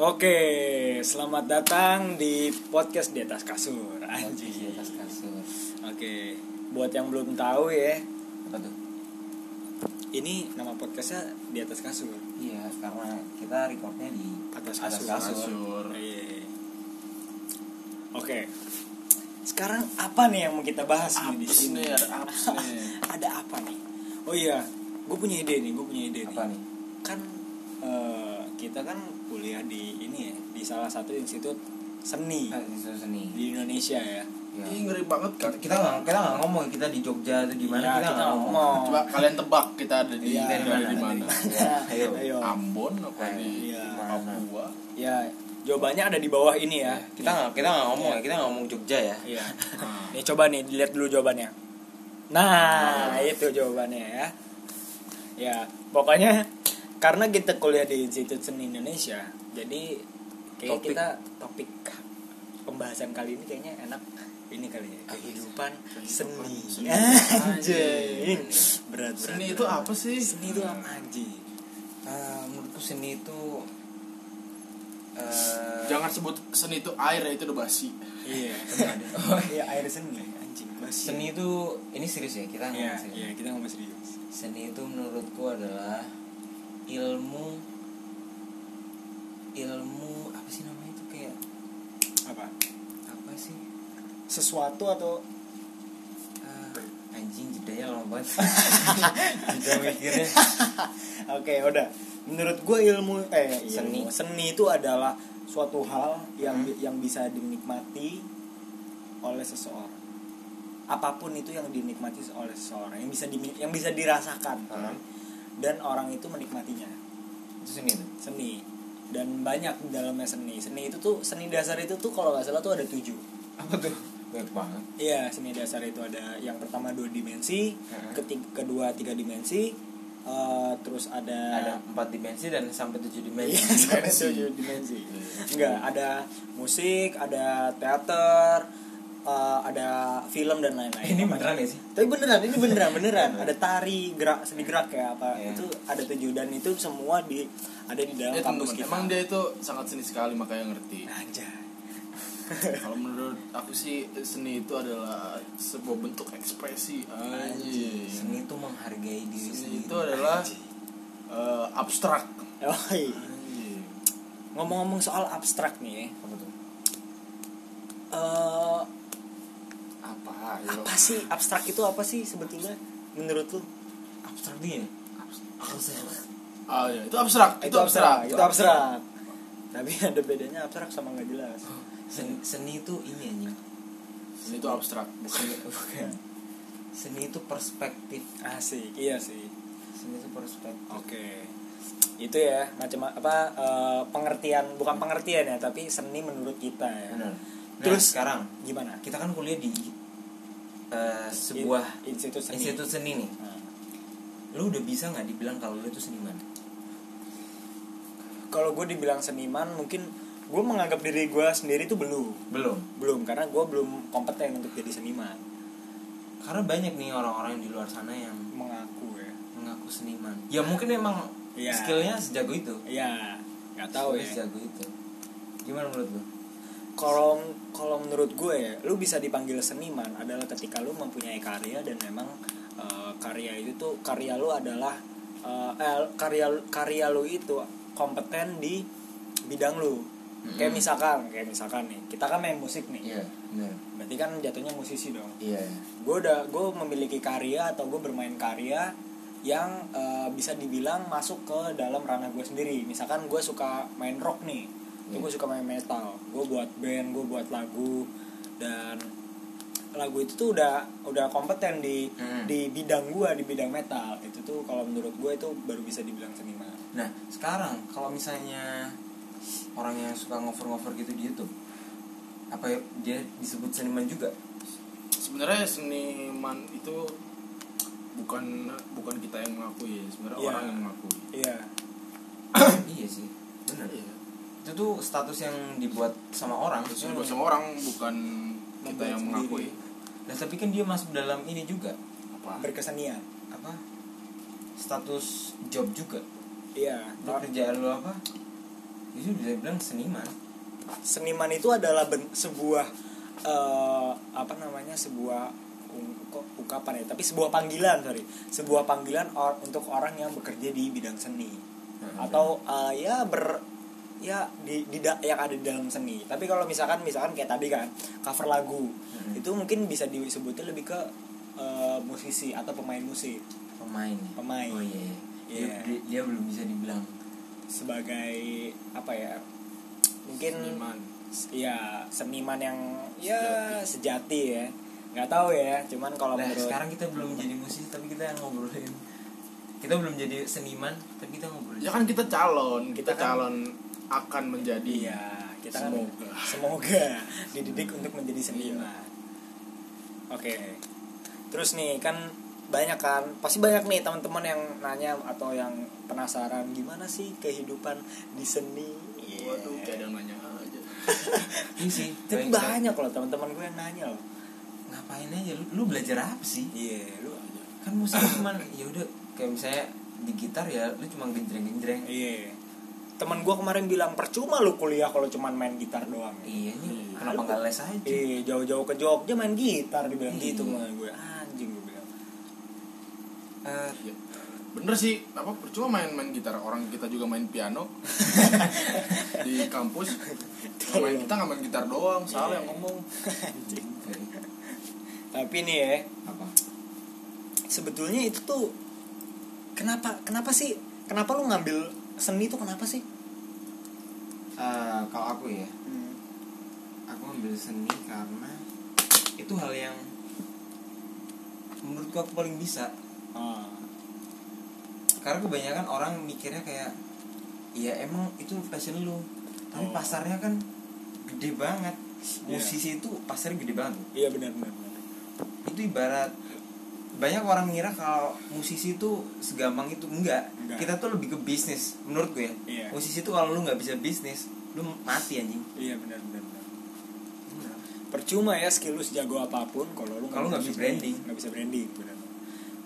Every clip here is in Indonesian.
Oke, selamat datang di podcast di atas kasur. Anjing. di atas kasur Oke, buat yang belum tahu ya, apa tuh ini nama podcastnya di atas kasur. iya karena kita recordnya di Atas atas kasur. kasur, Iya. Oke. Sekarang apa nih yang mau kita bahas nih di sini? nih, ada apes nih. Ada apa nih? Oh iya, gue punya ide nih, gue punya ide apa nih. nih Kan eh, kita kan kuliah di ini ya, di salah satu institut seni Ah, isu seni di Indonesia ya. ya. Ih, ngeri banget kan. kita nggak kita nggak ngomong kita di Jogja atau di mana Iya, kita kita nggak ngomong ngomong. Coba kalian tebak kita ada di Iya, ada dari di mana? mana? Ya, ayo. Ayo. Ambon apa Ayo. di Iya. Papua? Ya, jawabannya ada di bawah ini ya. kita nggak kita nggak ngomong ya kita nggak ngomong Jogja ya Iya. Nih coba nih dilihat dulu jawabannya. Nah, itu jawabannya ya. Ya, pokoknya karena kita kuliah di Institut Seni Indonesia, jadi kayak Topik. kita topik pembahasan kali ini kayaknya enak ini kali ya kehidupan seni seni. anjing berat berat Seni berat. itu apa sih? seni itu apa anjing Eh, menurutku seni itu eh, Jangan sebut seni itu air ya itu udah basi. iya iya air seni anjing basi. seni itu ini serius ya kita iya ngomong serius. iya kita ngomong serius Seni itu menurutku adalah ilmu ilmu apa sih namanya itu kayak apa apa sih sesuatu atau Ah, anjing jedanya lama banget jeda mikirnya Oke, udah. Menurut gue ilmu eh Seni. ilmu, seni itu adalah suatu hal yang Hmm. yang bisa dinikmati oleh seseorang. Apa pun itu yang dinikmati oleh seseorang, yang bisa dimi- yang bisa dirasakan. Hmm. Dan orang itu menikmatinya. itu seni tuh Seni. Dan banyak di dalamnya seni. Seni itu tuh seni dasar itu tuh kalau nggak salah tuh ada tujuh. apa tuh banyak banget Iya, seni dasar itu ada yang pertama dua dimensi, Hmm. ketiga, kedua tiga dimensi, eh, terus ada empat dimensi dan sampai tujuh Iya, dimensi sampai tujuh dimensi. Enggak, ada musik, ada teater, eh, ada film dan lain-lain. ini beneran ya sih Tapi beneran, ini beneran, beneran. ada tari, gerak, seni gerak ya apa. Iya. Itu ada tujuh dan itu semua di ada di dalam Ya, kampus kita. emang dia itu sangat seni sekali makanya ngerti. Anjay. Kalau menurut aku sih seni itu adalah sebuah bentuk ekspresi. Anjing. seni itu menghargai diri Seni sendiri itu adalah eh, abstrak. Oh, iya. Ngomong-ngomong soal abstrak nih, apa tuh eh Apa? Ayo. apa sih abstrak itu apa sih sebetulnya menurut lu? abstrak dia Ah ya, itu abstrak. Itu abstrak, itu abstrak. Tapi ada bedanya abstrak sama nggak jelas. seni, seni itu ini anjing Seni itu abstrak. seni bukan seni itu perspektif Asik, iya sih. seni itu perspektif Oke. Itu ya, macam apa eh, pengertian bukan pengertian ya, tapi seni menurut kita ya. benar Terus- Terus sekarang Gimana? kita kan kuliah di eh, sebuah In- institut seni. institut seni nih Nah, lu udah bisa nggak dibilang kalau lu itu seniman Kalau gue dibilang seniman, mungkin gue menganggap diri gue sendiri itu belum, belum belum karena gue belum kompeten untuk jadi seniman. karena banyak nih orang-orang di luar sana yang Mengaku ya. mengaku seniman ya mungkin emang Iya. skillnya sejago itu Iya, nggak tahu Skillnya ya. sejago itu gimana menurut lu Kalau kalau menurut gue ya, lu bisa dipanggil seniman adalah ketika lu mempunyai karya dan memang eh, karya itu tuh karya lu adalah eh, eh, karya karya lu itu kompeten di bidang lu. Kayak Mm-mm. misalkan, kayak misalkan nih, kita kan main musik nih. iya benar Berarti kan jatuhnya musisi dong. iya Gue udah gue memiliki karya atau gue bermain karya yang eh, bisa dibilang masuk ke dalam ranah gue sendiri. Misalkan gue suka main rock nih, Iya. gue suka main metal, gue buat band, gue buat lagu dan lagu itu tuh udah udah kompeten di Hmm. di bidang gue di bidang metal itu tuh kalau menurut gue itu baru bisa dibilang seniman. nah sekarang kalau misalnya orang yang suka ngover-ngover gitu di YouTube apa ya, dia disebut seniman juga Sebenarnya seniman itu bukan bukan kita yang mengakui, sebenarnya Iya. orang yang mengakui. Iya. iya sih benar Iya. Itu tuh status yang dibuat sama orang. Terus juga sama orang bukan kita yang mengakui. nah tapi kan dia masuk dalam ini juga. Apa? Berkesenian. apa? Status job juga. Iya. lu kerjaan lu apa? Itu bisa bilang seniman. Seniman itu adalah ben- sebuah eh, apa namanya sebuah kok ungkapan ya? Tapi sebuah panggilan sorry. Sebuah panggilan or- untuk orang yang bekerja di bidang seni. Atau eh, ya ber ya di, di da- yang ada di dalam seni tapi kalau misalkan misalkan kayak tadi kan cover lagu Hmm. itu mungkin bisa disebutnya lebih ke eh, musisi atau pemain musik pemain Pemain. oh iya iya. Iya. Dia, dia, dia belum bisa dibilang sebagai apa ya mungkin Seniman. ya seniman yang ya sejati ya nggak tahu ya cuman kalau nah menurut sekarang kita belum jadi musisi tapi kita yang ngobrolin kita belum jadi seniman tapi kita ngobrolin Ya kan kita calon, Kita kita, kan- calon akan menjadi iya kita kan Semoga. semoga dididik untuk menjadi seniman. Oke. Terus nih kan banyak kan pasti banyak nih teman-teman yang nanya atau yang penasaran gimana sih kehidupan di seni? Iya. Waduh, kayak ada yang nanya aja. ini sih tapi banyak loh teman-teman gue yang nanya loh. Ngapain aja? Lu, lu belajar apa sih? Iya lu aja. Kan musik cuman ya udah kayak misalnya di gitar ya lu cuma genjreng-genjreng. Iya. Teman gua kemarin bilang percuma lu kuliah kalau cuman main gitar doang. iya nih Iya. kenapa nggak les aja Iya, jauh-jauh ke Jogja main gitar dibilang Iya. gitu sama gue. Anjing gue bilang. Eh, Iya. Bener sih, apa percuma main-main gitar orang kita juga main piano di kampus. Nggak main kita nggak main gitar doang, salah Iya. yang ngomong. Tapi nih ya, apa sebetulnya itu tuh kenapa kenapa sih? Kenapa lu ngambil seni itu kenapa sih? Eh, kalau aku ya Hmm. aku ambil seni karena itu hal yang menurutku aku paling bisa Ah. karena kebanyakan orang mikirnya kayak iya emang itu passion lu tapi Oh. pasarnya kan gede banget Iya. musisi itu pasarnya gede banget Iya benar benar. benar. itu ibarat banyak orang ngira kalau musisi itu segampang itu enggak, Enggak. kita tuh lebih ke bisnis menurut gue ya Iya. musisi itu kalau lu nggak bisa bisnis lu mati anjing Iya benar benar. benar. Percuma ya skill lu sejago apa pun kalau lu Kalau nggak bisa branding. nggak bisa branding benar.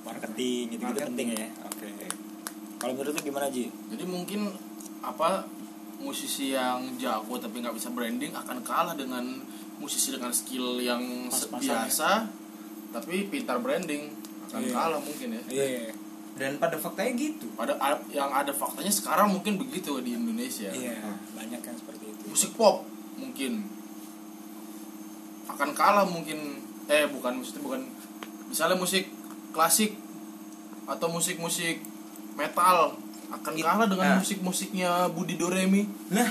Marketing gitu gitu penting ya. Oke. Kalau menurut lu gimana Ji? Jadi mungkin apa musisi yang jago tapi nggak bisa branding akan kalah dengan musisi dengan skill yang Pas-pasan biasa tapi pintar branding akan Iya. kalah mungkin ya. Iya. dan pada faktanya gitu Pada yang ada faktanya sekarang mungkin begitu di Indonesia. Iya, banyak yang seperti itu. Musik pop mungkin akan kalah mungkin eh bukan maksudnya bukan misalnya musik klasik atau musik-musik metal akan It- kalah dengan nah. musik-musiknya Budi Doremi. nah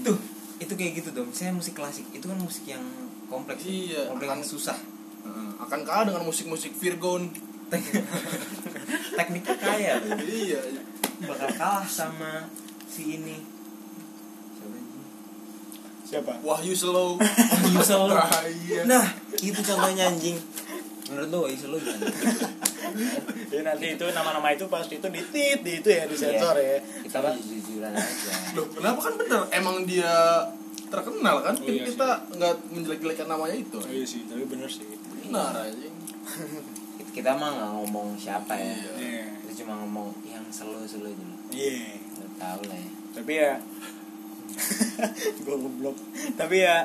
tuh itu kayak gitu dong misalnya musik klasik itu kan musik yang kompleks Iya, kompleks akan- yang susah Heeh, akan kalah dengan musik-musik Virgon. tekniknya kaya iya. bakal kalah sama si ini Siapa? Wahyu Slow. Wahyu Slow. Ah, iya. nah itu contohnya anjing menurut lo Wahyu Slow gimana Ya nanti itu nama-nama itu pas itu ditit di itu ya di sensor ya. kita mah jujur-jujuran aja Loh, kenapa kan bener? Emang dia terkenal kan? Oh, iya kita nggak menjelek-jelekan namanya itu. iya sih, tapi bener sih. Benar aja. Kita mah nggak ngomong siapa ya Iya. Iya. kita cuma ngomong yang selo-selo dulu Iya. Udah tahu lah ya Tapi ya gue goblok. Tapi ya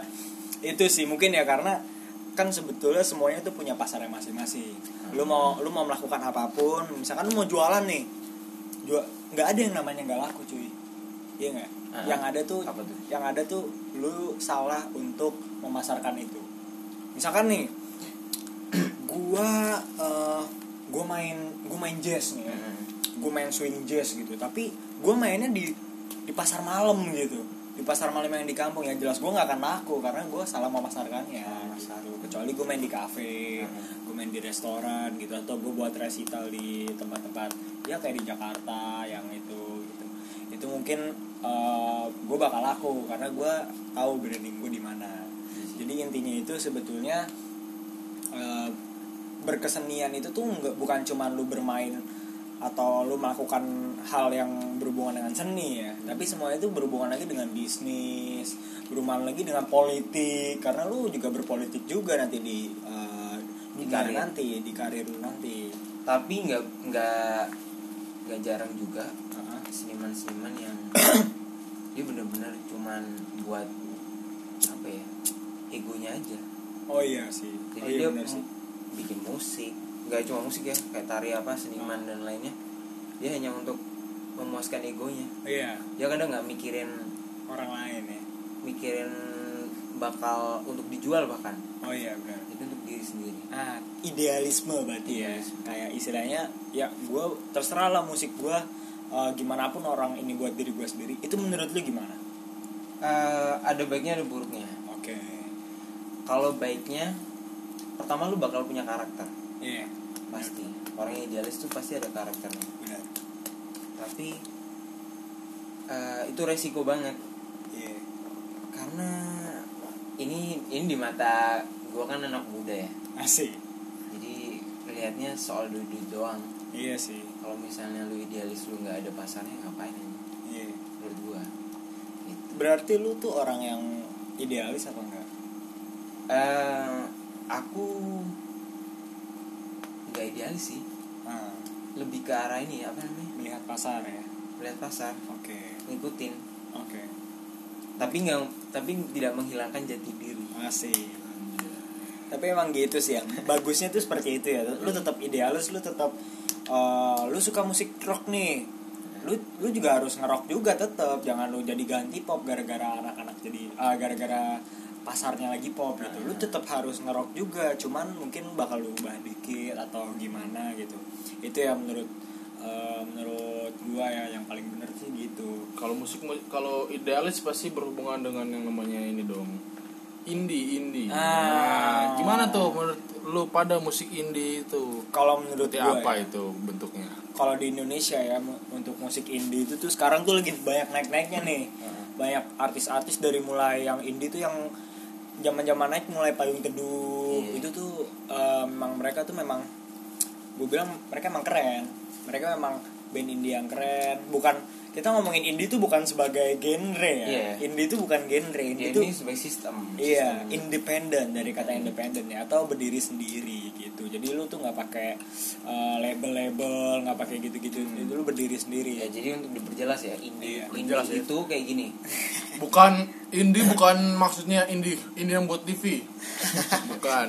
itu sih mungkin ya karena kan sebetulnya semuanya tuh punya pasarnya masing-masing. Lu mau lu mau melakukan apa pun, misalkan lu mau jualan nih. Jual nggak ada yang namanya nggak laku, cuy. Iya nggak? Ah, yang ada tuh apa tuh? yang ada tuh lu salah untuk memasarkan itu. Misalkan nih gua eh, gua main gua main jazz nih ya. gue main swing jazz gitu. Tapi gue mainnya di di pasar malam gitu. Di pasar malam yang di kampung. Ya jelas gue nggak akan laku karena gue salah memasarkannya gitu. kecuali gue main di kafe Hmm. gue main di restoran gitu. Atau gue buat resital di tempat-tempat ya kayak di Jakarta yang itu gitu. Itu mungkin gue bakal laku karena gue tahu branding gue di mana. Jadi intinya itu sebetulnya eh, berkesenian itu tuh nggak bukan cuma lu bermain atau lu melakukan hal yang berhubungan dengan seni ya. Tapi semua itu berhubungan lagi dengan bisnis berhubungan lagi dengan politik. Karena lu juga berpolitik juga nanti di eh, Di karir. nanti di karir lu nanti. Tapi nggak nggak nggak jarang juga Heeh. seniman-seniman yang dia bener-bener cuman buat apa ya egonya aja. Oh iya sih. Jadi oh, iya dia bener sih bikin musik. Nggak cuma musik ya kayak tari apa seniman dan lainnya. Dia hanya untuk memuaskan egonya. Iya. Dia kadang nggak mikirin orang lain ya. mikirin bakal untuk dijual bahkan. Oh iya benar. Itu untuk diri sendiri. Ah idealisme berarti ya. Kayak istilahnya ya gue terserah lah musik gue eh, gimana pun orang ini buat diri gue sendiri. Itu menurut lu gimana? Eh, ada baiknya ada buruknya. Oke. Kalau baiknya pertama lu bakal punya karakter. Iya. Pasti. Orang yang idealis tuh pasti ada karakternya. Benar. Tapi eh, itu resiko banget. Iya. Karena ini ini di mata gue kan anak muda ya. Asik. Jadi lihatnya soal duit duit doang. Iya sih. Kalau misalnya lu idealis lu nggak ada pasarnya ngapain? Iya. Menurut gue gitu. berarti lu tuh orang yang idealis apa enggak Eh, aku nggak idealis sih. Ah, lebih ke arah ini apa namanya? Melihat pasar ya? Melihat pasar. Oke. Ngikutin. Oke. Tapi nggak tapi tidak menghilangkan jati diri. Asik tapi emang gitu sih yang bagusnya tuh seperti itu ya. Lu tetap idealis lu tetap eh, lu suka musik rock nih. Lu lu juga harus ngerok juga tetap jangan lu jadi ganti pop gara-gara anak-anak jadi ah, gara-gara pasarnya lagi pop gitu. Lu tetap harus ngerok juga cuman mungkin bakal lu ubah dikit atau gimana gitu. Itu ya menurut eh, menurut gua ya yang paling bener sih gitu. Kalau musik kalau idealis pasti berhubungan dengan yang namanya ini dong. Indie indie. Ah. Nah, gimana tuh menurut lu pada musik indie itu? Kalau menurut gua apa ya, itu bentuknya? Kalau di Indonesia ya untuk musik indie itu tuh sekarang tuh lagi banyak naik-naiknya nih. Banyak artis-artis dari mulai yang indie tuh yang zaman-zaman naik mulai payung teduh. Iya. Itu tuh eh, memang mereka tuh memang gue bilang mereka emang keren. Mereka memang band indie yang keren. Bukan kita ngomongin indie tuh bukan sebagai genre ya. Iya. Indie tuh bukan genre. Indie tuh ini sebagai sistem Iya, Sistem. independen dari kata independen ya atau berdiri sendiri gitu. Jadi lu tuh nggak pakai uh, label-label, nggak pakai gitu-gitu. Itu lu berdiri sendiri. ya jadi untuk diperjelas ya indie Iya, indie perjelas ya. itu kayak gini bukan indie bukan maksudnya indie indie yang buat TV bukan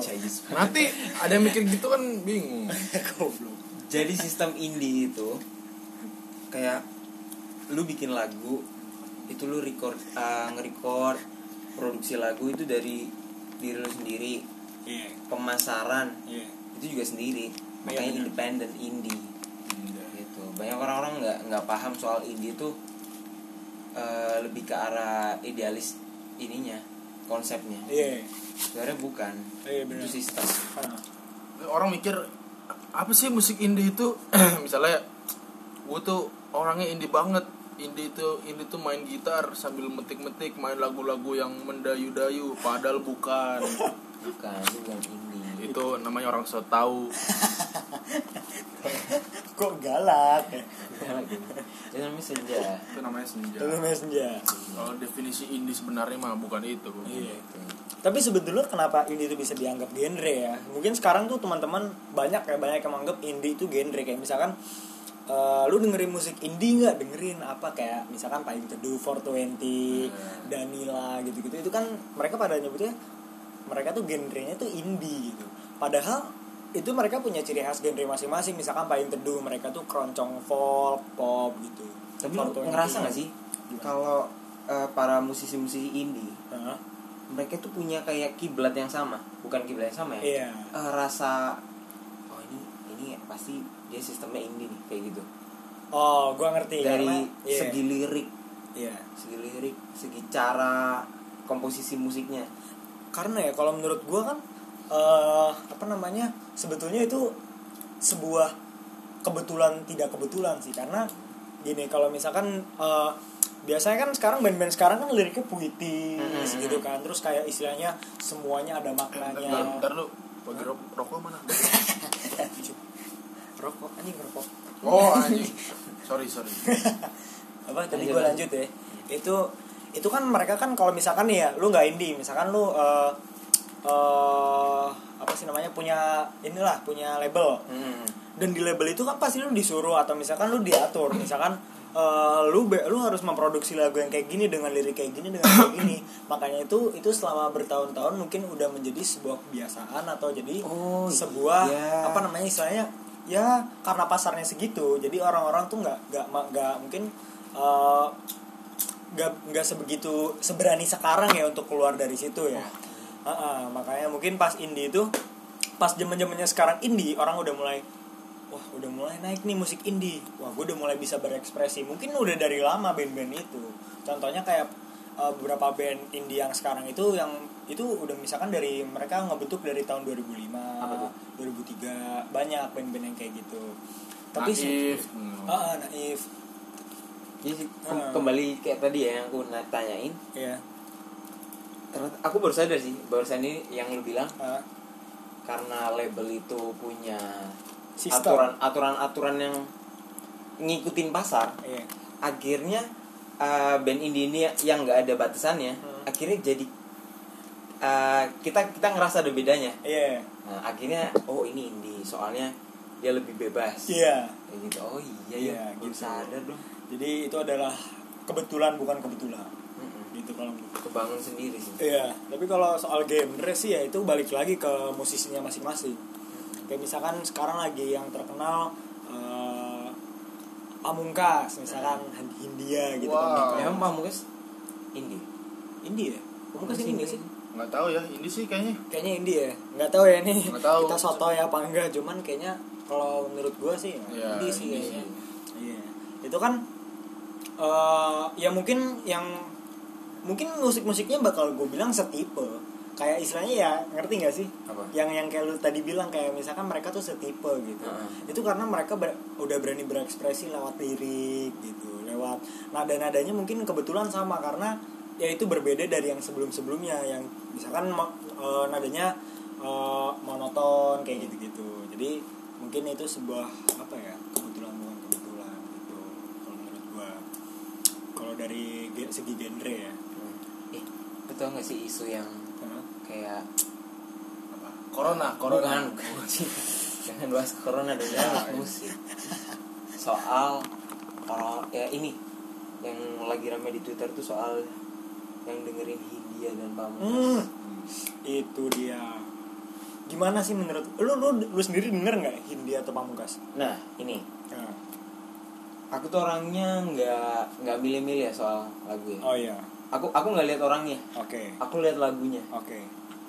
nanti ada yang mikir gitu kan bingung Goblok. jadi sistem indie itu kayak lu bikin lagu itu lu record uh, nge-record produksi lagu itu dari diri lu sendiri Iya. pemasaran Iya. itu juga sendiri Iya, makanya benar. independen indie gitu banyak orang-orang nggak nggak paham soal indie itu eh, lebih ke arah idealis ininya konsepnya Iya. sebenarnya bukan benar. itu sistem Ah. orang mikir apa sih musik indie itu misalnya gue tuh orangnya indie banget indie itu indie tuh main gitar sambil metik-metik main lagu-lagu yang mendayu-dayu padahal bukan bukan itu bukan indie itu namanya orang so tahu Kok galak ya? itu namanya senja itu namanya senja Itu namanya senja. kalau definisi indie sebenarnya mah bukan itu Iya. Gitu. Tapi sebetulnya kenapa indie itu bisa dianggap genre ya? Mungkin sekarang tuh teman-teman banyak ya banyak yang menganggap indie itu genre kayak misalkan eh, lu dengerin musik indie nggak dengerin apa kayak misalkan Payung Teduh 420 Danila gitu-gitu itu kan mereka pada nyebutnya mereka tuh genrenya tuh indie gitu. Padahal itu mereka punya ciri khas genre masing-masing. Misalkan Payung Teduh mereka tuh keroncong folk pop gitu. Tapi lu 420. ngerasa gak sih kalau eh, para musisi-musisi indie Hah? mereka tuh punya kayak kiblat yang sama? Bukan kiblat yang sama ya? Iya. Eh, rasa oh ini ini pasti dia sistemnya indie nih kayak gitu. Oh gua ngerti. Dari karena iya. segi lirik. Iya. Segi lirik segi cara komposisi musiknya karena ya kalau menurut gua kan eh apa namanya sebetulnya itu sebuah kebetulan tidak kebetulan sih. Karena gini kalau misalkan eh, biasanya kan sekarang band-band sekarang kan liriknya puitis gitu kan. Terus kayak istilahnya semuanya ada maknanya. Bentar lu bagi rok rokok mana? Rokok anjing rokok. Oh anjing. Sorry sorry. Apa tadi gue lanjut ya. Itu itu kan mereka kan kalau misalkan nih ya lu nggak indie misalkan lu eh eh, apa sih namanya punya inilah punya label Hmm. dan di label itu kan pasti lu disuruh atau misalkan lu diatur misalkan eh, lu be- lu harus memproduksi lagu yang kayak gini dengan lirik kayak gini dengan kayak gini makanya itu itu selama bertahun-tahun mungkin udah menjadi sebuah kebiasaan atau jadi Oh, sebuah iya. apa namanya istilahnya ya karena pasarnya segitu jadi orang-orang tuh nggak nggak nggak mungkin eh, nggak nggak sebegitu seberani sekarang ya untuk keluar dari situ ya Heeh, makanya mungkin pas indie itu pas zaman zamannya sekarang indie orang udah mulai wah udah mulai naik nih musik indie wah gue udah mulai bisa berekspresi mungkin udah dari lama band-band itu contohnya kayak eh, beberapa band indie yang sekarang itu yang itu udah misalkan dari mereka ngebentuk dari tahun 2005 Apa tuh? 2003 banyak band-band yang kayak gitu tapi sih Naif. Hmm. Ah, ah, naif Jadi Ah. kembali kayak tadi ya yang aku na- tanyain. Ya ternyata aku baru sadar sih barusan ini yang lu bilang. Ah, karena label itu punya Sistem. aturan aturan aturan yang ngikutin pasar iya. akhirnya uh, band indie ini yang nggak ada batasannya Hmm. akhirnya jadi uh, kita kita ngerasa ada bedanya. Iya. Nah, akhirnya oh ini indie soalnya dia lebih bebas. Iya. Kayak gitu. Oh iya Iya, ya baru gitu. sadar dong jadi itu adalah kebetulan bukan kebetulan Mm-mm. gitu kalau kebangun sendiri sih Iya, tapi kalau soal genre sih ya itu balik lagi ke musisinya masing-masing. Kayak misalkan sekarang lagi yang terkenal eh, Pamungkas, misalkan Hindia gitu Wow. kan. emang pamungkas indie Indie ya? Pamungkas ini enggak sih? nggak tahu ya ini sih kayaknya Kayaknya indie ya. Nggak tahu ya nih. Nggak tahu. Kita soto ya apa enggak, cuman kayaknya kalau menurut gua sih ya, Iya, indie sih kayaknya. Iya. Itu kan eh ya mungkin yang mungkin musik-musiknya bakal gue bilang setipe. Kayak istilahnya ya, ngerti nggak sih? apa yang yang kayak lu tadi bilang kayak misalkan mereka tuh setipe gitu Heeh. itu karena mereka ber- udah berani berekspresi lewat lirik gitu lewat nada nadanya mungkin kebetulan sama karena ya itu berbeda dari yang sebelum sebelumnya yang misalkan eh, nadanya eh, monoton kayak gitu gitu jadi mungkin itu sebuah apa ya kebetulan bukan kebetulan gitu kalau menurut gua kalau dari segi genre ya Hmm. eh lu tau gak sih isu yang Heeh. kayak apa corona corona Bukan, bukan. Jangan bahas corona dan jangan musik. Soal orang ya ini yang lagi rame di Twitter tuh soal yang dengerin Hindia dan Pamungkas. Hmm, itu dia. Gimana sih menurut lu lu lu sendiri denger nggak Hindia atau Pamungkas? Nah, ini aku tuh orangnya nggak nggak milih-milih ya soal lagu ya. Oh iya, Aku aku nggak lihat orangnya. oke, Aku lihat lagunya. oke.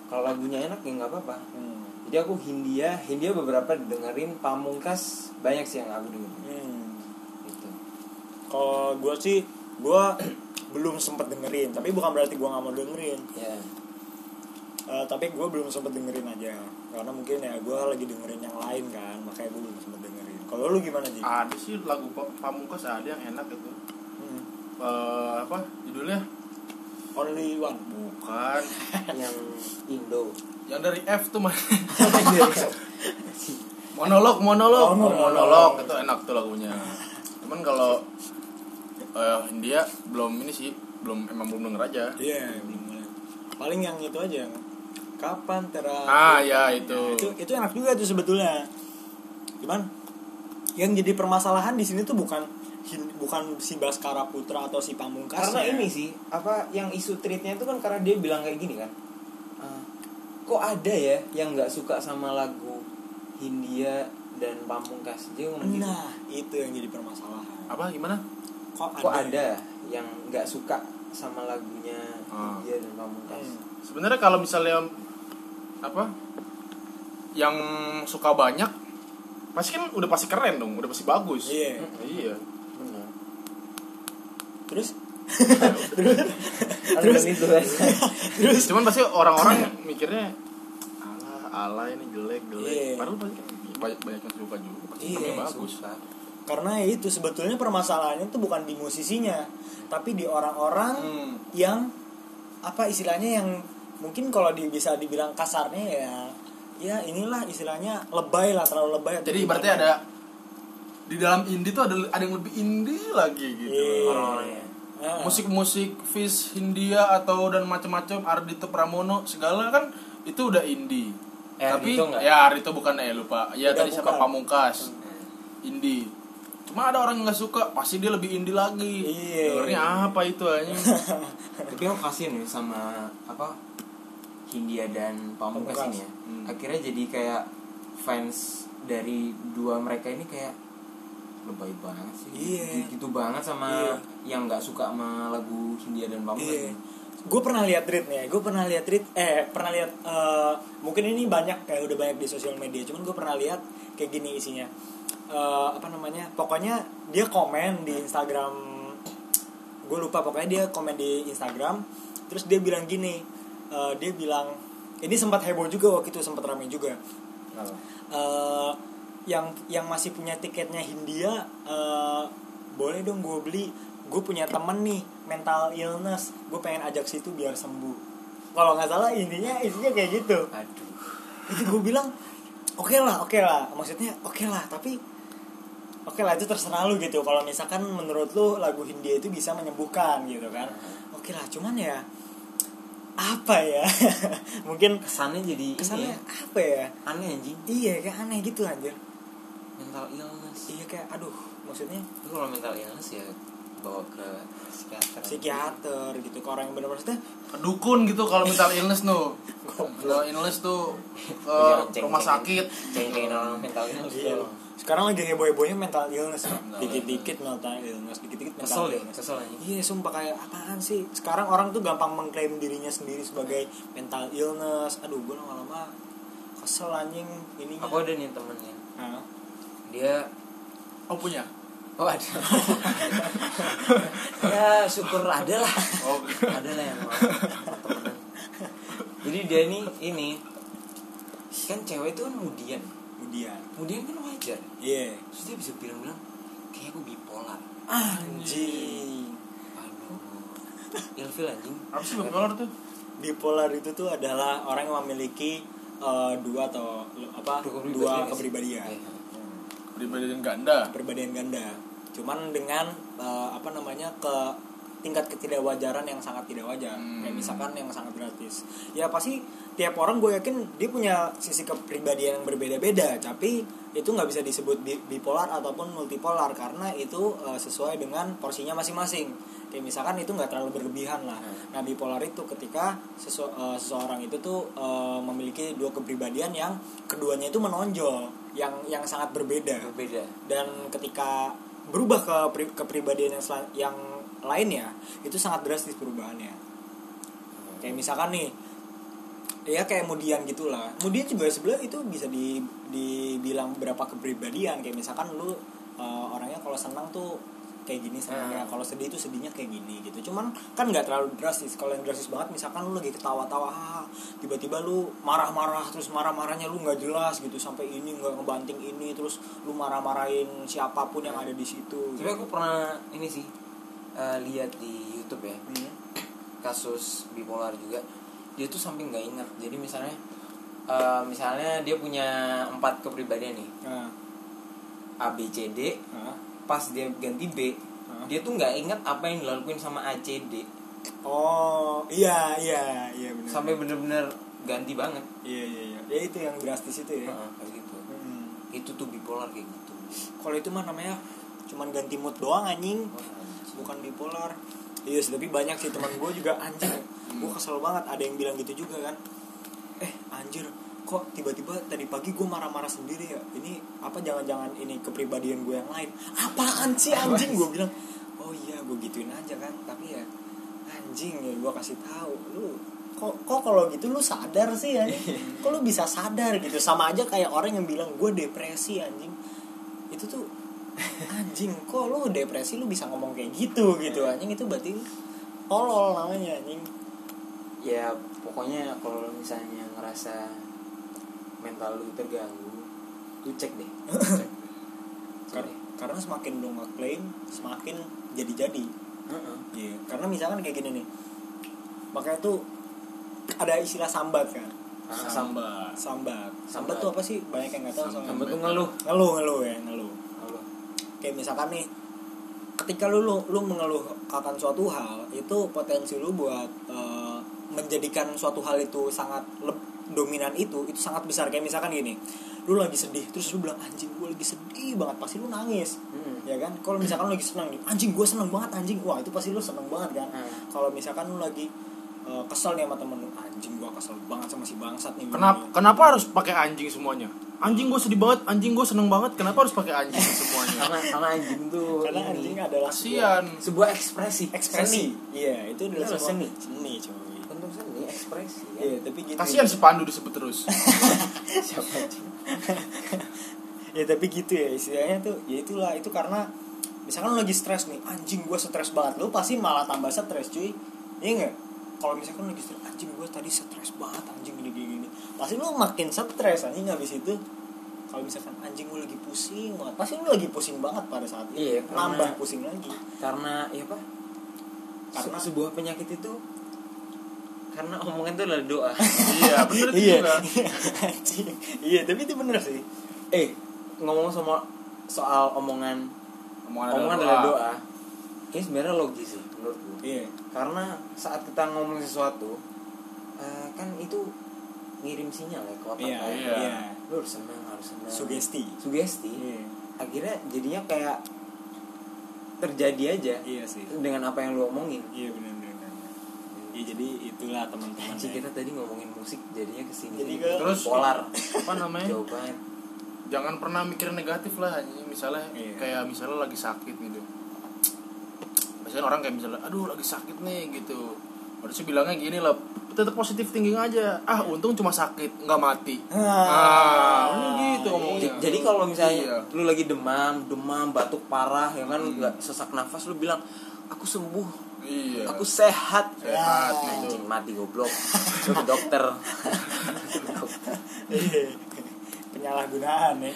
Kalau lagunya enak ya nggak apa-apa. Hmm. Jadi aku Hindia, Hindia beberapa dengerin Pamungkas banyak sih yang aku dengerin. Hmm. Gitu. Kalau gue sih, gue belum sempet dengerin, tapi bukan berarti gue nggak mau dengerin. Ya. Eh, tapi gue belum sempet dengerin aja, karena mungkin ya gue lagi dengerin yang lain kan, makanya gue belum sempet dengerin. Kalau lu gimana sih? ada sih lagu Pa- pamungkas ada yang enak itu Hmm. Eh, apa judulnya Only one. bukan yang Indo. yang dari F tuh mah monolog monolog Oh, monolog. monolog itu enak tuh lagunya cuman kalau eh India belum ini sih belum emang belum denger aja Iya, belum mulai. Paling yang itu aja. Kapan terakhir? ah ya itu Nah, itu itu enak juga tuh sebetulnya. Cuman yang jadi permasalahan di sini tuh bukan bukan si Baskara Putra atau si Pamungkas. karena ini sih apa yang isu treatnya itu kan karena dia bilang kayak gini kan "Ah, kok ada ya yang nggak suka sama lagu Hindia dan Pamungkas dia ngomong gitu Nah, itu yang jadi permasalahan. apa gimana Kok ada? kok ada yang nggak suka sama lagunya Ah. Hindia dan Pamungkas Hmm. sebenarnya kalau misalnya apa yang suka banyak pasti kan udah pasti keren dong udah pasti bagus. Iya. iya. Benar. Terus? Terus? Itu kan terus? Cuman pasti orang-orang mikirnya ala ala ini jelek jelek. Iya. padahal pasti kan banyak banyak yang suka juga pasti Iya, lebih bagus. Susah karena ya itu sebetulnya permasalahannya tuh bukan di musisinya, tapi di orang-orang Hmm. yang apa istilahnya yang mungkin kalau di, bisa dibilang kasarnya ya ya inilah istilahnya lebay lah terlalu lebay jadi gimana. berarti ada di dalam indie tuh ada ada yang lebih indie lagi gitu Iya. orang-orangnya Ah. musik-musik Fish Hindia atau dan macam-macam Ardito Pramono segala kan itu udah indie Eh, tapi Ardhito nggak? ya Ardito bukan eh lupa ya Udah tadi siapa bukan. Pamungkas indie cuma ada orang yang nggak suka pasti dia lebih indie lagi Iya. dengernya apa itu aja tapi aku kasihan nih sama apa Hindia dan Pamungkas Pamungkas. ini ya Hmm. akhirnya jadi kayak fans dari dua mereka ini kayak lebay banget sih Iya. gitu banget sama Iya. yang nggak suka sama lagu Hindia dan Iya. ini. Gue pernah lihat tweet nih, gue pernah lihat tweet, eh pernah lihat, eh, mungkin ini banyak kayak udah banyak di sosial media, cuman gue pernah lihat kayak gini isinya, Eh, apa namanya, pokoknya dia komen di Instagram, gue lupa pokoknya dia komen di Instagram, terus dia bilang gini, eh, dia bilang, ini sempat heboh juga waktu itu sempat ramai juga, eh yang yang masih punya tiketnya Hindia eh, boleh dong gue beli. Gue punya temen nih mental illness. Gue pengen ajak situ biar sembuh. Kalau nggak salah intinya intinya kayak gitu. Aduh. Itu gue bilang oke lah oke lah. Maksudnya oke lah tapi oke lah itu terserah lu gitu. Kalau misalkan menurut lu lagu Hindia itu bisa menyembuhkan gitu kan. Oke lah cuman ya apa ya? Mungkin kesannya jadi kesannya ini ya, apa ya? Aneh anjing. Iya kayak aneh gitu anjir. Mental illness. Iya kayak aduh maksudnya? Itu kalau mental illness ya bawa ke psikiater. Psikiater gitu ke orang yang benar-benar maksudnya? Dukun gitu kalau mental illness tuh. Kalau illness tuh ke rumah sakit. Cengcengin orang mental illness iya. tuh. Sekarang lagi heboh hebohnya mental illness. Dikit-dikit mental illness dikit-dikit mental kesel deh illness. kesel Iya sumpah kayak apaan sih? Sekarang orang tuh gampang mengklaim dirinya sendiri sebagai mental illness. Aduh gue lama-lama kesel anjing ininya. Aku ada nih temennya. Hah? dia oh punya? Oh ada. Ya syukur ada lah. Oh. Ada lah yang mau temenan. Jadi dia nih ini kan cewek itu kan mudian Kemudian. Mudian kan wajar. Iya. Terus dia bisa bilang-bilang kayak aku bipolar. Anjing. Aduh. Ilfil anjing. Apa sih bipolar tuh? Bipolar itu tuh adalah orang yang memiliki eh, dua atau apa Dua dua kepribadian. kepribadian. Iya. kepribadian ganda. Kepribadian ganda. Cuman dengan eh, apa namanya ke tingkat ketidakwajaran yang sangat tidak wajar. Hmm. kayak misalkan yang sangat gratis. Ya pasti tiap orang gue yakin dia punya sisi kepribadian yang berbeda-beda tapi itu nggak bisa disebut bi- bipolar ataupun multipolar karena itu eh, sesuai dengan porsinya masing-masing. Kayak misalkan itu nggak terlalu berlebihan lah. Hmm. nah bipolar itu ketika sesu- eh, seseorang itu tuh eh, memiliki dua kepribadian yang keduanya itu menonjol yang yang sangat berbeda. Berbeda. Dan ketika berubah ke pri- kepribadian yang yang lainnya itu sangat drastis perubahannya. Kayak misalkan nih ya kayak kemudian gitulah. Kemudian juga sebenarnya itu bisa di dibilang berapa kepribadian. Kayak misalkan lu uh, orangnya kalau senang tuh kayak gini senangnya Hmm. kalau sedih itu sedihnya kayak gini gitu. Cuman kan nggak terlalu drastis. Kalau yang drastis banget misalkan lu lagi ketawa-tawa "Ah," tiba-tiba lu marah-marah terus marah-marahnya lu nggak jelas gitu sampai ini nggak ngebanting ini terus lu marah-marahin siapa pun yang ada di situ tapi aku pernah ini sih eh, lihat di YouTube ya Hmm. kasus bipolar juga dia tuh sampai nggak ingat jadi misalnya eh, misalnya dia punya empat kepribadian nih Nah, A B C D nah. pas dia ganti B Hah? dia tuh nggak ingat apa yang dilakuin sama A C D Oh, iya iya iya benar. sampai bener-bener ganti banget Iya iya iya. Ya itu yang drastis itu ya. Heeh, kayak gitu Hmm. itu tuh bipolar kayak gitu Kalau itu mah namanya cuman ganti mood doang anjing, anjing. Bukan bipolar. Iya, sih, tapi banyak sih teman gue juga anjing. Gue kesel banget ada yang bilang gitu juga kan. Eh, anjir, kok tiba-tiba tadi pagi gue marah-marah sendiri ya? Ini apa jangan-jangan ini kepribadian gue yang lain? Apaan sih anjing? Gue bilang, "Oh iya, gue gituin aja kan." Tapi ya anjing ya gue kasih tahu lu kok kok kalau gitu lu sadar sih ya kok lu bisa sadar gitu sama aja kayak orang yang bilang gue depresi anjing itu tuh anjing kok lu depresi lu bisa ngomong kayak gitu gitu anjing itu berarti tolol namanya anjing ya pokoknya kalau misalnya ngerasa mental lu terganggu lu cek deh cek. Kar- karena semakin lu ngeklaim semakin jadi-jadi Heeh. Iya, karena misalkan kayak gini nih makanya tuh ada istilah sambat kan Ah, sambat sambat sambat Sambat. tuh apa sih banyak yang nggak tahu Sambat. Sambat tuh ngeluh ngeluh ngeluh ya ngeluh. Kayak misalkan nih ketika lu lu, lu mengeluh akan suatu hal itu potensi lu buat eh, menjadikan suatu hal itu sangat leb- dominan itu itu sangat besar kayak misalkan gini lu lagi sedih terus lu bilang anjing gue lagi sedih banget pasti lu nangis Hmm. ya kan kalau misalkan lu lagi seneng nih anjing gue seneng banget anjing wah itu pasti lu seneng banget kan Hmm. kalau misalkan lu lagi eh, kesel nih sama temen lu anjing gue kesel banget sama si bangsat nih Kenapa Gini. kenapa harus pakai anjing semuanya? Anjing gue sedih banget, anjing gue seneng banget. Kenapa harus pakai anjing semuanya? karena karena anjing tuh karena ini, anjing adalah Kasian. sebuah ekspresi ekspresi iya itu adalah Itu sebuah seni. seni coy Tentu seni ekspresi ya. iya tapi gitu Kasian si Pandu disebut terus. siapa anjing ya tapi gitu ya istilahnya tuh ya itulah itu karena misalkan lu lagi stres nih anjing gue stres banget lu pasti malah tambah stres cuy iya nggak kalau misalkan lagi stres anjing gue tadi stres banget anjing gini gini gini pasti lu makin stres anjing habis itu. Kalau misalkan anjing lu lagi pusing banget pasti lu lagi pusing banget pada saat itu. Iya, karena- nambah pusing lagi. karena ya apa? Karena- Se- sebuah penyakit itu karena omongan itu adalah doa. Iya, bener itu iya. juga. anjing. Iya tapi itu bener sih. Eh ngomong sama soal omongan. Omongan omongan adalah adalah doa. doa. Ini sebenarnya logis sih menurutku iya karena saat kita ngomong sesuatu eh, kan itu ngirim sinyal ya ke otak iya kan. Iya. iya lu harus senang harus senang sugesti sugesti iya akhirnya jadinya kayak terjadi aja iya sih dengan apa yang lu omongin iya bener. ya jadi itulah teman-teman ya. kita tadi ngomongin musik jadinya ke sini Jadi ke- Terus polar apa namanya? jauh banget Jangan pernah mikir negatif lah. Misalnya Iya. kayak misalnya lagi sakit gitu. Biasanya orang kayak misalnya, aduh lagi sakit nih gitu. Harusnya bilangnya gini lah, tetap positif thinking aja. Ah untung cuma sakit, nggak mati. Ah, ini gitu ngomongnya. J- jadi kalau misalnya Iya. lu lagi demam demam batuk parah ya kan nggak sesak nafas lu bilang aku sembuh Iya. aku sehat Sehat, Ya, gitu. anjing mati goblok ke dokter Iya. penyalahgunaan ya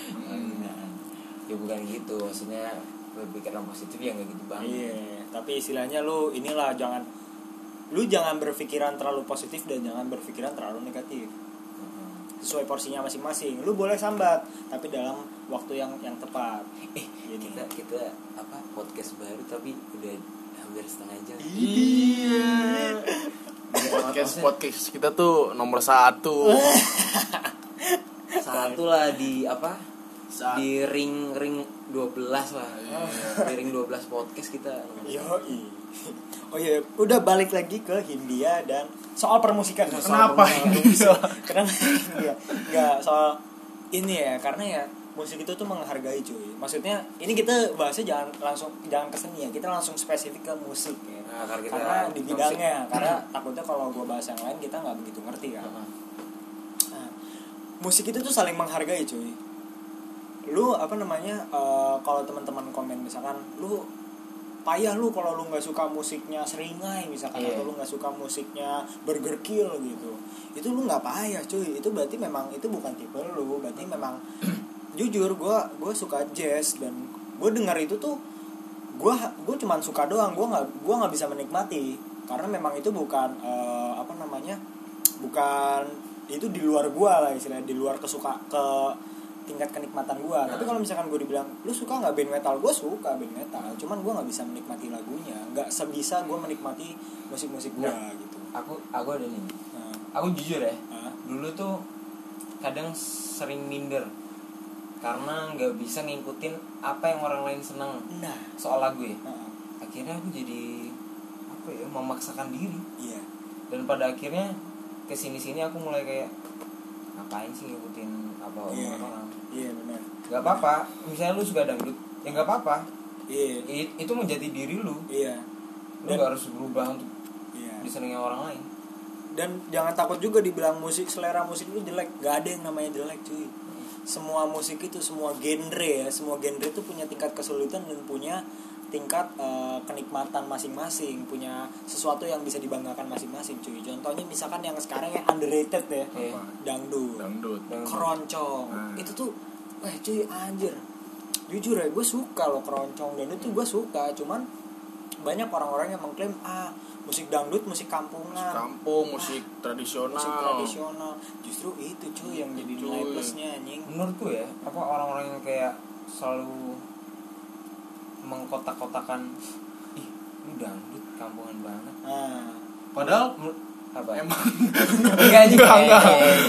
ya bukan gitu maksudnya berpikiran positif ya nggak gitu banget iya tapi istilahnya lu inilah jangan lu jangan berpikiran terlalu positif dan jangan berpikiran terlalu negatif Heeh. sesuai porsinya masing-masing lu boleh sambat tapi dalam waktu yang yang tepat eh kita kita apa podcast baru tapi udah hampir setengah jam Iya. Podcast podcast kita tuh nomor satu. satu lah di apa Sa- di ring ring 12 lah Iya. di ring 12 podcast kita Yoi. Oh iya, udah balik lagi ke Hindia dan soal permusikan. Soal Kenapa. Hindia? Kenapa Hindia? Enggak, soal ini ya, karena ya musik itu tuh menghargai cuy. Maksudnya ini kita bahasnya jangan langsung jangan ke seni ya, kita langsung spesifik ke musik ya. Nah, karena kita karena di musik. bidangnya, karena takutnya kalau gue bahas yang lain kita nggak begitu ngerti kan. Nah, musik itu tuh saling menghargai cuy lu apa namanya eh, kalau teman-teman komen misalkan lu payah lu kalau lu nggak suka musiknya seringai misalkan Iya. atau lu nggak suka musiknya burger kill gitu. Itu lu nggak payah cuy. Itu berarti memang itu bukan tipe lu. Berarti memang jujur gue gue suka jazz dan gue dengar itu tuh gue gue cuman suka doang. Gue nggak gue nggak bisa menikmati. Karena memang itu bukan eh, apa namanya bukan itu di luar gue lah istilahnya di luar kesuka ke tingkat kenikmatan gue tapi kalau misalkan gue dibilang lu suka nggak band metal? Gue suka band metal cuman gue nggak bisa menikmati lagunya. Nggak sebisa gue menikmati musik-musik gue Nah. gitu. Aku aku ada nih. Nah, aku jujur ya ah, dulu tuh kadang sering minder. Karena nggak bisa ngikutin apa yang orang lain seneng nah. soal lagu ya. Ah, akhirnya aku jadi apa ya memaksakan diri. Iya. Dan pada akhirnya ke sini sini aku mulai kayak ngapain sih ngikutin apa omongan orang iya benar. Nggak apa-apa. Misalnya lu suka dangdut ya nggak apa-apa. Iya. I- itu menjadi diri lu. Iya. Lu Dan- nggak harus berubah untuk iya. disenangi orang lain. Dan jangan takut juga dibilang musik selera musik itu jelek. Gak ada yang namanya jelek cuy. Semua musik itu semua genre ya. Semua genre itu punya tingkat kesulitan dan punya tingkat eh, kenikmatan masing-masing punya sesuatu yang bisa dibanggakan masing-masing cuy contohnya misalkan yang sekarang yang underrated ya dangdut Dangdut. Dangdut. keroncong Nah. itu tuh wah cuy anjir jujur ya gue suka loh keroncong dan itu gue suka cuman banyak orang-orang yang mengklaim ah musik dangdut musik kampungan Kampung, musik tradisional. musik tradisional justru itu cuy yang jadi nilai plusnya anjing menurutku ya apa orang-orang yang kayak selalu mengkotak-kotakan ih lu dangdut kampungan banget. Nah Padahal apa? Emang. Enggak enggak enggak.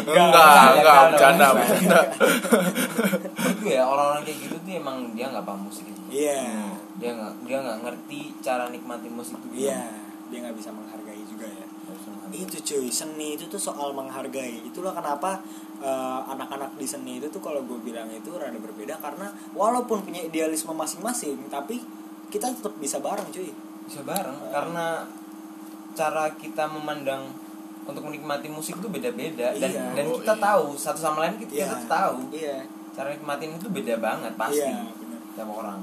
enggak enggak bercanda jangan. bercanda. gue ya orang-orang kayak gitu tuh emang dia nggak paham musik aja. iya. Dia nggak dia nggak ngerti cara nikmati musik gimana. iya dia nggak bisa menghargai juga ya. Itu cuy seni itu tuh soal menghargai. Itulah kenapa eh, anak-anak di seni itu tuh kalau gue bilang itu rada berbeda karena walaupun punya idealisme masing-masing tapi kita tetap bisa bareng cuy bisa bareng karena cara kita memandang untuk menikmati musik itu beda-beda dan Iya. dan Oh, kita iya. tahu satu sama lain kita, Iya. kita tahu iya cara nikmatin itu beda banget pasti iya tiap orang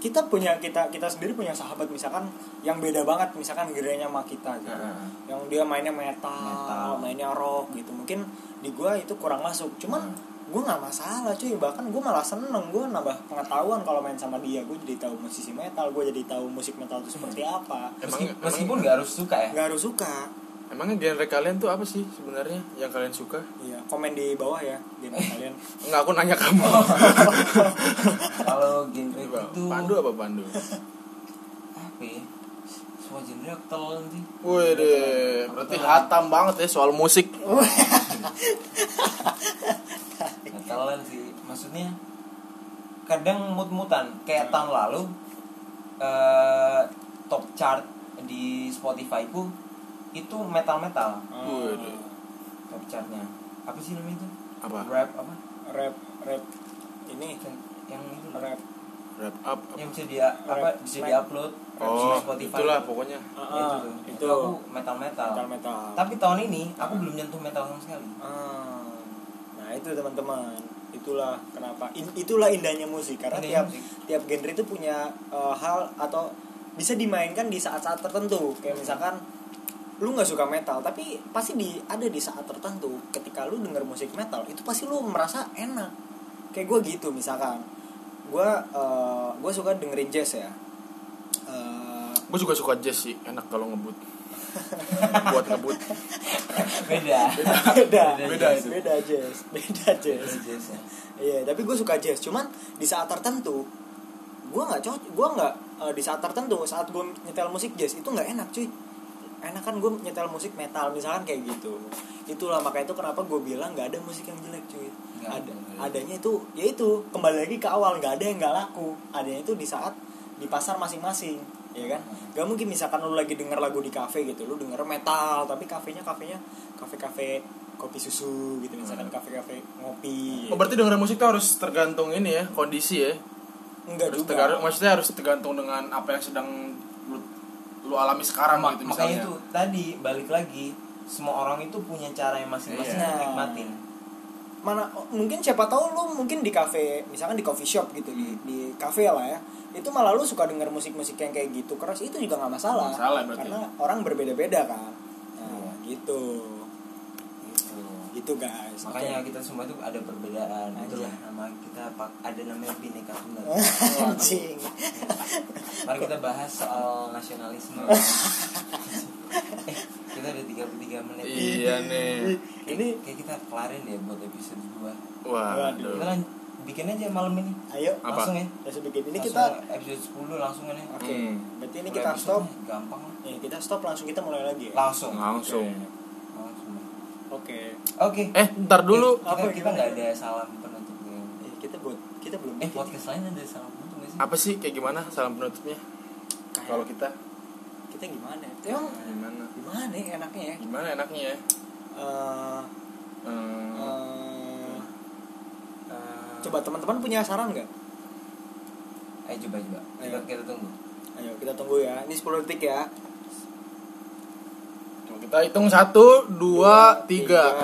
kita punya kita kita sendiri punya sahabat misalkan yang beda banget misalkan gerenya sama kita gitu Heeh. yang dia mainnya metal, Metal. mainnya rock gitu mungkin di gua itu kurang masuk. Cuman Hmm. gua nggak masalah cuy. Bahkan gua malah seneng. Gua nambah pengetahuan kalau main sama dia. Gua jadi tahu musisi metal. Gua jadi tahu musik metal itu seperti apa. Meski- Emang- meskipun nggak harus suka ya? Nggak harus suka. Emangnya genre kalian tuh apa sih sebenarnya yang kalian suka? iya komen di bawah ya genre kalian. Enggak, aku nanya kamu. kalau genre itu Pandu apa Pandu? apa ya? Semua genre aku telan sih Wih deh, berarti hatam banget ya soal musik. Nggak telan sih. Maksudnya kadang mut-mutan. Kayak tahun lalu eh, top chart di Spotify ku itu metal metal deh. top chartnya. Apa sih namanya itu? Apa? rap apa? Rap rap. Ini. Yang itu. Rap Wrap up. yang bisa dia apa Rap bisa smack. diupload Oh, di Spotify. itulah pokoknya. Ah, Ya, itu. tuh. itu. Itu aku metal metal metal metal tapi tahun ini aku belum nyentuh metal sama sekali. Ah, nah itu teman-teman. Itulah kenapa. In- itulah indahnya musik. Karena Indahnya tiap musik. tiap genre itu punya eh, hal atau bisa dimainkan di saat-saat tertentu. Kayak misalkan lu nggak suka metal tapi pasti di ada di saat tertentu. Ketika lu denger musik metal itu pasti lu merasa enak. Kayak gue gitu misalkan gue eh, gue suka dengerin jazz ya Eh, Gue juga suka jazz sih, enak kalau ngebut. Buat ngebut. beda beda Beda jazz, beda jazz beda jazz jazz ya. Iya, tapi gue suka jazz. Cuman di saat tertentu, gue nggak cocok. Gue nggak eh, di saat tertentu, saat gue nyetel musik jazz itu nggak enak, cuy. Enak kan gue nyetel musik metal misalkan kayak gitu. Itulah makanya itu kenapa gue bilang nggak ada musik yang jelek, cuy. Nggak Ada, ada. adanya itu, ya itu kembali lagi ke awal nggak ada yang nggak laku. Adanya itu di saat di pasar masing-masing, ya kan? Gak mungkin misalkan lu lagi denger lagu di kafe gitu, lu denger metal, tapi kafenya kafenya kafe-kafe kopi susu gitu misalkan kafe-kafe ngopi. Oh, berarti dengerin musik tuh harus tergantung ini ya, kondisi ya. Enggak Harus juga. tergantung, maksudnya harus tergantung dengan apa yang sedang lu, alami sekarang Ma- gitu makanya misalnya. itu tadi balik lagi semua orang itu punya cara yang masing-masing Iya. untuk nikmatin mana mungkin siapa tahu lu mungkin di kafe misalkan di coffee shop gitu di di kafe lah ya itu malah lu suka denger musik-musik yang kayak gitu keras itu juga nggak masalah, Nggak masalah berarti. karena orang berbeda-beda kan nah Iya. gitu gitu guys. Makanya kita semua itu ada perbedaan. Aja. itulah nama kita pak. Ada namanya bineka tunggal. Anjing. Mari kita bahas soal nasionalisme. Eh kita udah 33 menit. Iya nih. ini kayak kita kelarin deh buat episode 2 Waduh. kita bikin aja malam ini. Ayo. Apa? langsung ya. Ya sedikit ini Langsung kita episode 10 langsung kan ya oke. Hmm. berarti ini Mulai kita stop. gampang lah. Ya kita stop langsung kita mulai lagi ya. Langsung Langsung. langsung oke. Oke. Eh, ntar dulu. kita, Apa, kita nggak ada salam penutupnya Eh, kita buat kita belum eh podcast lain ada salam penutup nggak sih? Apa sih? Kayak gimana salam penutupnya? Kalau kita? Kita gimana? Emang gimana? gimana ya enaknya ya? Gimana enaknya ya? Eh, Hmm, eh, Eh, coba teman-teman punya saran nggak? Ayo coba coba. Kita, Ayo. kita tunggu. Ayo kita tunggu ya. Ini 10 detik ya kita hitung satu, dua, tiga.